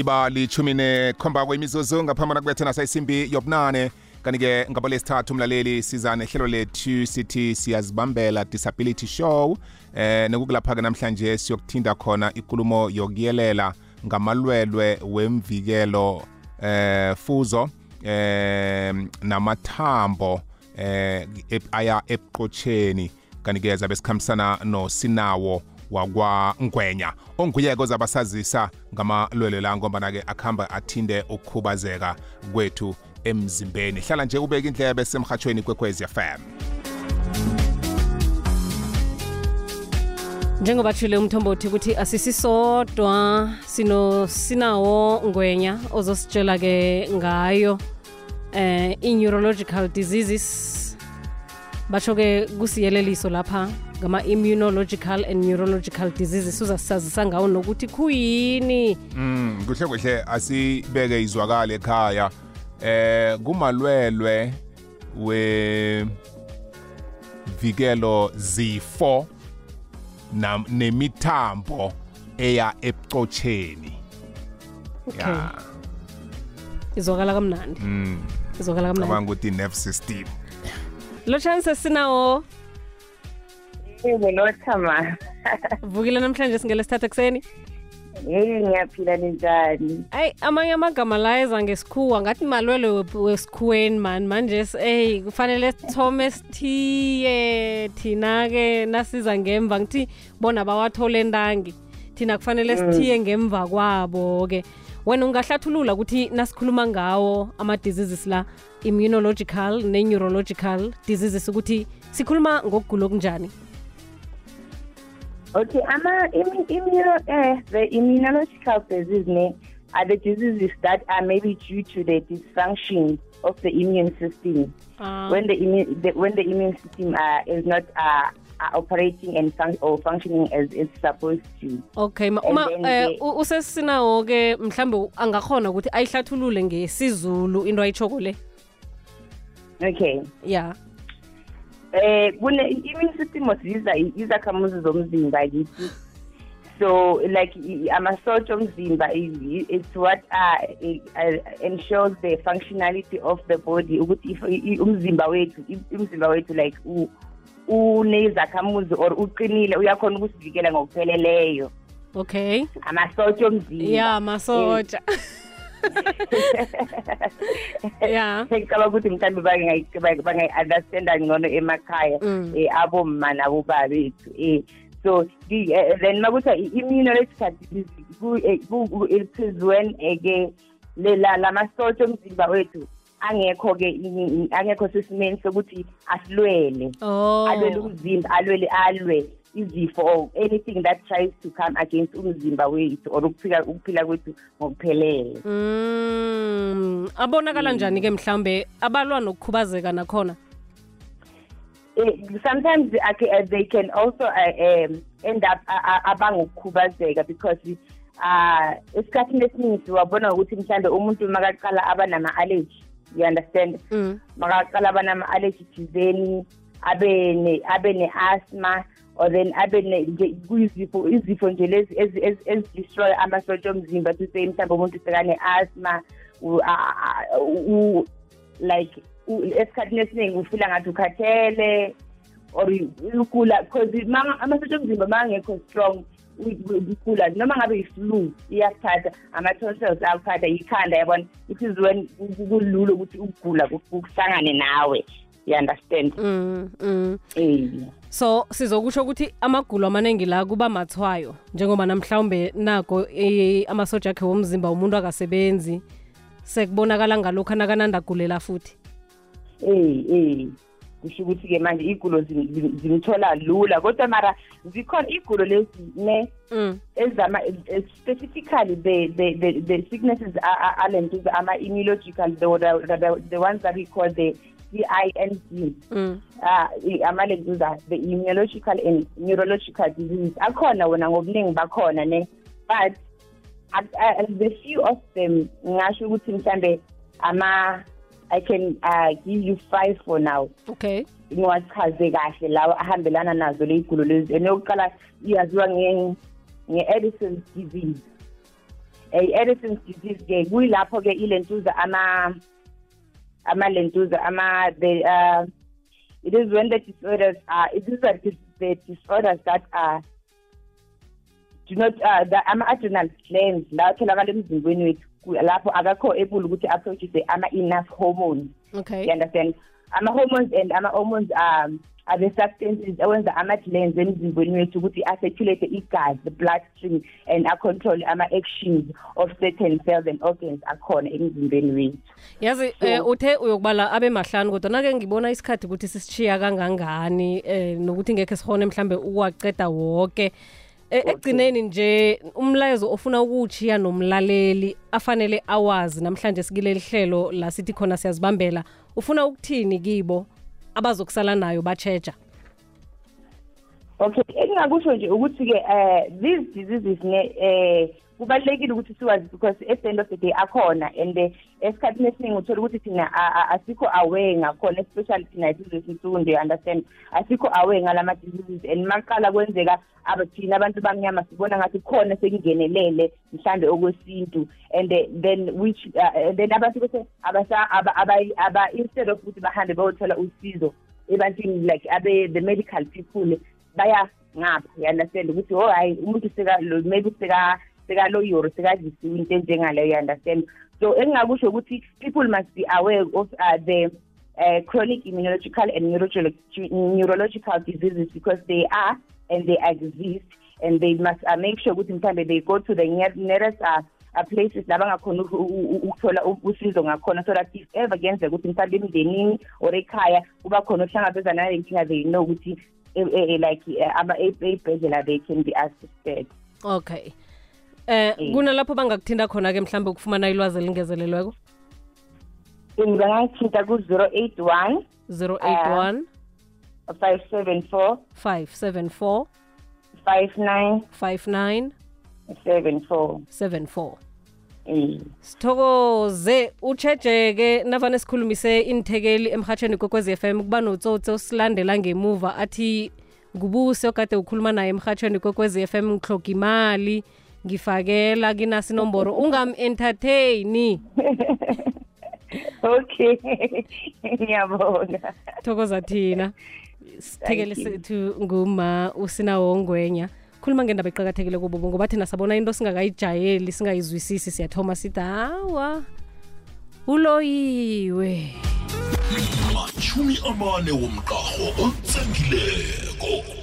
iba lichumi nekhomba kwemizuzu ngaphambana kubethe nasayisimbi yobunane. Kanti-ke ngabo lesithathu umlaleli siza nehlelo lethu sithi siyazibambela disability show. Eh nekukulapha-ke namhlanje siyokuthinda khona ikulumo yokuyelela ngamalwelwe wemvikelo eh fuzo eh namathambo eh ep- aya ebuqotsheni. Kanti-ke zabe sikhambisana nosinawo wakwangwenya onguyeke ozabasazisa ngamalwelwe la ngombana-ke akuhamba athinde ukukhubazeka kwethu emzimbeni. Hlala nje ubeka indlebe semhatshweni kwekwezi fm njengoba tshile umthombothi ukuthi asisisodwa sino sinawo ngwenya ozositshela ke ngayo eh i-neurological diseases. Basho ke kusiyeleliso lapha ngama-immunological and neurological diseases uzasazisa ngawo nokuthi kuyini mm kuhle kuhle asibeke izwakale ekhaya. Eh kumalwelwe we vikelo zifo na nemithambo eya ebucotsheni okay. Ya. Izwakala kamnandi. Mm. Izwakala kamnandi. Cabanga ukuthi nerve system. Lo chance sinawo Ngilothama. vukile namhlanje singelesithatha ekuseni Hey ngiyaphila ninjani? ayi amanye amagama la eza ngesikhuwa ngathi malwele we- wesikhuweni mani manje eyi kufanele sithome sithiye thina-ke nasiza ngemva ngithi bona bawathole ntangi thina kufanele sithiye ngemva kwabo-ke wena ungahlathulula ukuthi nasikhuluma ngawo ama-diseases la immunological ne-neurological diseases ukuthi sikhuluma ngokugula okunjani Okay, ama immu- immuno eh the immunological diseases ne are the diseases that are maybe due to the dysfunction of the immune system. Ah. When the immune the, when the immune system uh, is not uh, uh, operating and fun- or functioning as it's supposed to. okay ma- And uma then eh, the- u- usesinawo-ke mhlawumbe angakhona ukuthi ayihlathulule ngesizulu into ayitshoko le Okay. ya eh kune immune system osiza izakhamuzi zomzimba kithi so like i- amasotsha omzimba i- i- it's what uh, i- uh, ensures the functionality of the body ukuthi if i- i- umzimba wethu i- umzimba wethu like u- unezakhamuzi or uqinile uyakhona ukusivikela ngokupheleleyo. Okay. Amasotsha omzimba. Ya masotsha ya. Ngicabanga ukuthi mhlawumbe bangayi- bangayi-understanda ngcono emakhaya Mm. um abomma nabobaba bethu um so the- eh, then makuthiwa i-immunological disease ku- eh, ku- ku- it is when eh, ke le- la la masotsha omzimba wethu angekho-ke i- i- angekho sesimeni sokuthi asilwele. Oh. Alwele umzimba alwele alwe izifo or anything that tries to come against umzimba wethu or ukuphila ukuphila kwethu ngokuphelele. Mm. Abonakala njani-ke mhlawumbe abalwa nokukhubazeka nakhona? Eh, sometimes okay, uh, they can also uh, um, end up uh, uh, abangokukhubazeka because uh esikhathini esiningi siwabona ukuthi mhlawumbe umuntu makaqala aba nama-allergy. You understand mm. makaqala aba nama-allergy thizeni abe ne abe ne-asthma or then abe ne- nje kuyizifo izifo nje lezi ezi- ezi- ezidestroy amasotsha omzimba to say mhlawumbe umuntu sekane-asthma u- a- a- u- like u- esikhathini esiningi ufila ngathi ukhathele or ugula because ma- amasotsha omzimba mangekho strong u- u- ugula noma ngabe i-flu iyasithatha ama-tonsils akuthatha yikhanda yabona? It is when ku- kulula ukuthi ukugula ku- kuhlangane nawe. You understand? Mm, mm. eh so sizokusho ukuthi amagulo amaningi la kuba mathwayo njengoba namhlawumbe nako eh, amasoja akhe womzimba umuntu akasebenzi sekubonakala ngalokhu anakanandagulela futhi. Eh eh kusho ukuthi-ke manje iy'gulo zim- zim- zimthola lula kodwa mara zikhona iy'gulo lezi ne mm. ezama specifically the the the, the sicknesses lentuza ama-immunological the, the, the, ones that we call the CINC Mm. uh, amalentuza the immunological and neurological diseases akhona wona ngobuningi bakhona ne but uh, uh, the few of them ngingasho ukuthi mhlambe ama i can uh, give you five for now. Okay. Ngiwachaze kahle lawa ahambelana nazo ley'gulo lezi. And yokuqala iyaziwa nge- nge-edison's disease. i-Addison's disease ke kuyilapho ke ilentuza ama ama-lentuza ama the uh, it is when the disorders are it is the, the disorders that are do not uh, the ama-adrenal glands la atholakala emzimbeni wethu lapho akakho able ukuthi aproduce ama-enough hormones okay. You understand? Ama-hormones and ama-hormones um are the substances awenza ama-glands emzimbeni wethu ukuthi acirculate igazi the blood stream and acontrol ama-actions of certain cells and organs akhona emzimbeni wethu. Yazi eh, uthe uyokubala abe mahlanu kodwa nake ngibona isikhathi ukuthi sisishiya kangangani eh, nokuthi ngekhe sihone mhlambe ukuwaceda wonke Eh, ekugcineni nje umlayezo ofuna ukuwuchiya nomlaleli afanele awazi namhlanje sikileli hlelo la sithi khona siyazibambela ufuna ukuthini kibo abazokusala nayo bacheja okay engingakusho nje ukuthi-ke um these diseases ne um kubalulekile ukuthi siwazi because at the end of the day akhona and eh, esikhathini esiningi uthola ukuthi thina asikho aware ngakhona especially thina sizesinsundu understand? Asikho aware ngalama diseases and maqala kwenzeka thina abantu bamnyama sibona ngathi khona sekungenelele mhlambe okwesintu and eh, then which uh, then abantu bese aba instead of ukuthi bahambe bayothola usizo ebantwini like abe the medical people baya ngapha you understand ukuthi oh hayi umuntu seka lo- maybe seka sekaloyori sekadlisiwe into enjengaleyo you understand so engingakusho ukuthi people must be aware of uh, the uh, chronic immunological and neurological, neurological diseases because they are and they exist and they must uh, make sure ukuthi mhlambe they go to the near- nearest uh, uh, places la bangakhona uku- u- u- ukuthola u- usizo ngakhona so that if ever kuyenzeka ukuthi mhlawumbe emndenini or ekhaya kuba khona ohlangabezana nale nkinga they know ukuthi eh, eh, like eh, ama ey'bhedlela they can be assisted okay. Eh kunalapho bangakuthinta khona ke mhlambe ukufumana ilwazi elingezelelweko? Eight one 081 five seven four 574 five nine 59 seven four. 74 Eh. sithokoze. Utshejeke navane sikhulumise inthekeli emhatshweni kwekwezi FM kuba notsotsi osilandela ngemuva athi ngubuse ogade ukhuluma naye emhatshweni kwekwezi FM ngihloga imali ngifakela kinasi inomboro ungam-entertaini okay. Ngiyabonga. Thokoza thina. Sithekele you. sethu nguma usinawo ngwenya khuluma ngendaba eqakathekile kubo ngoba thina sabona into singakayijayeli singayizwisisi. Siyathoma sithi hawa uloyiwe. Mashumi amane womqaho otsengileko.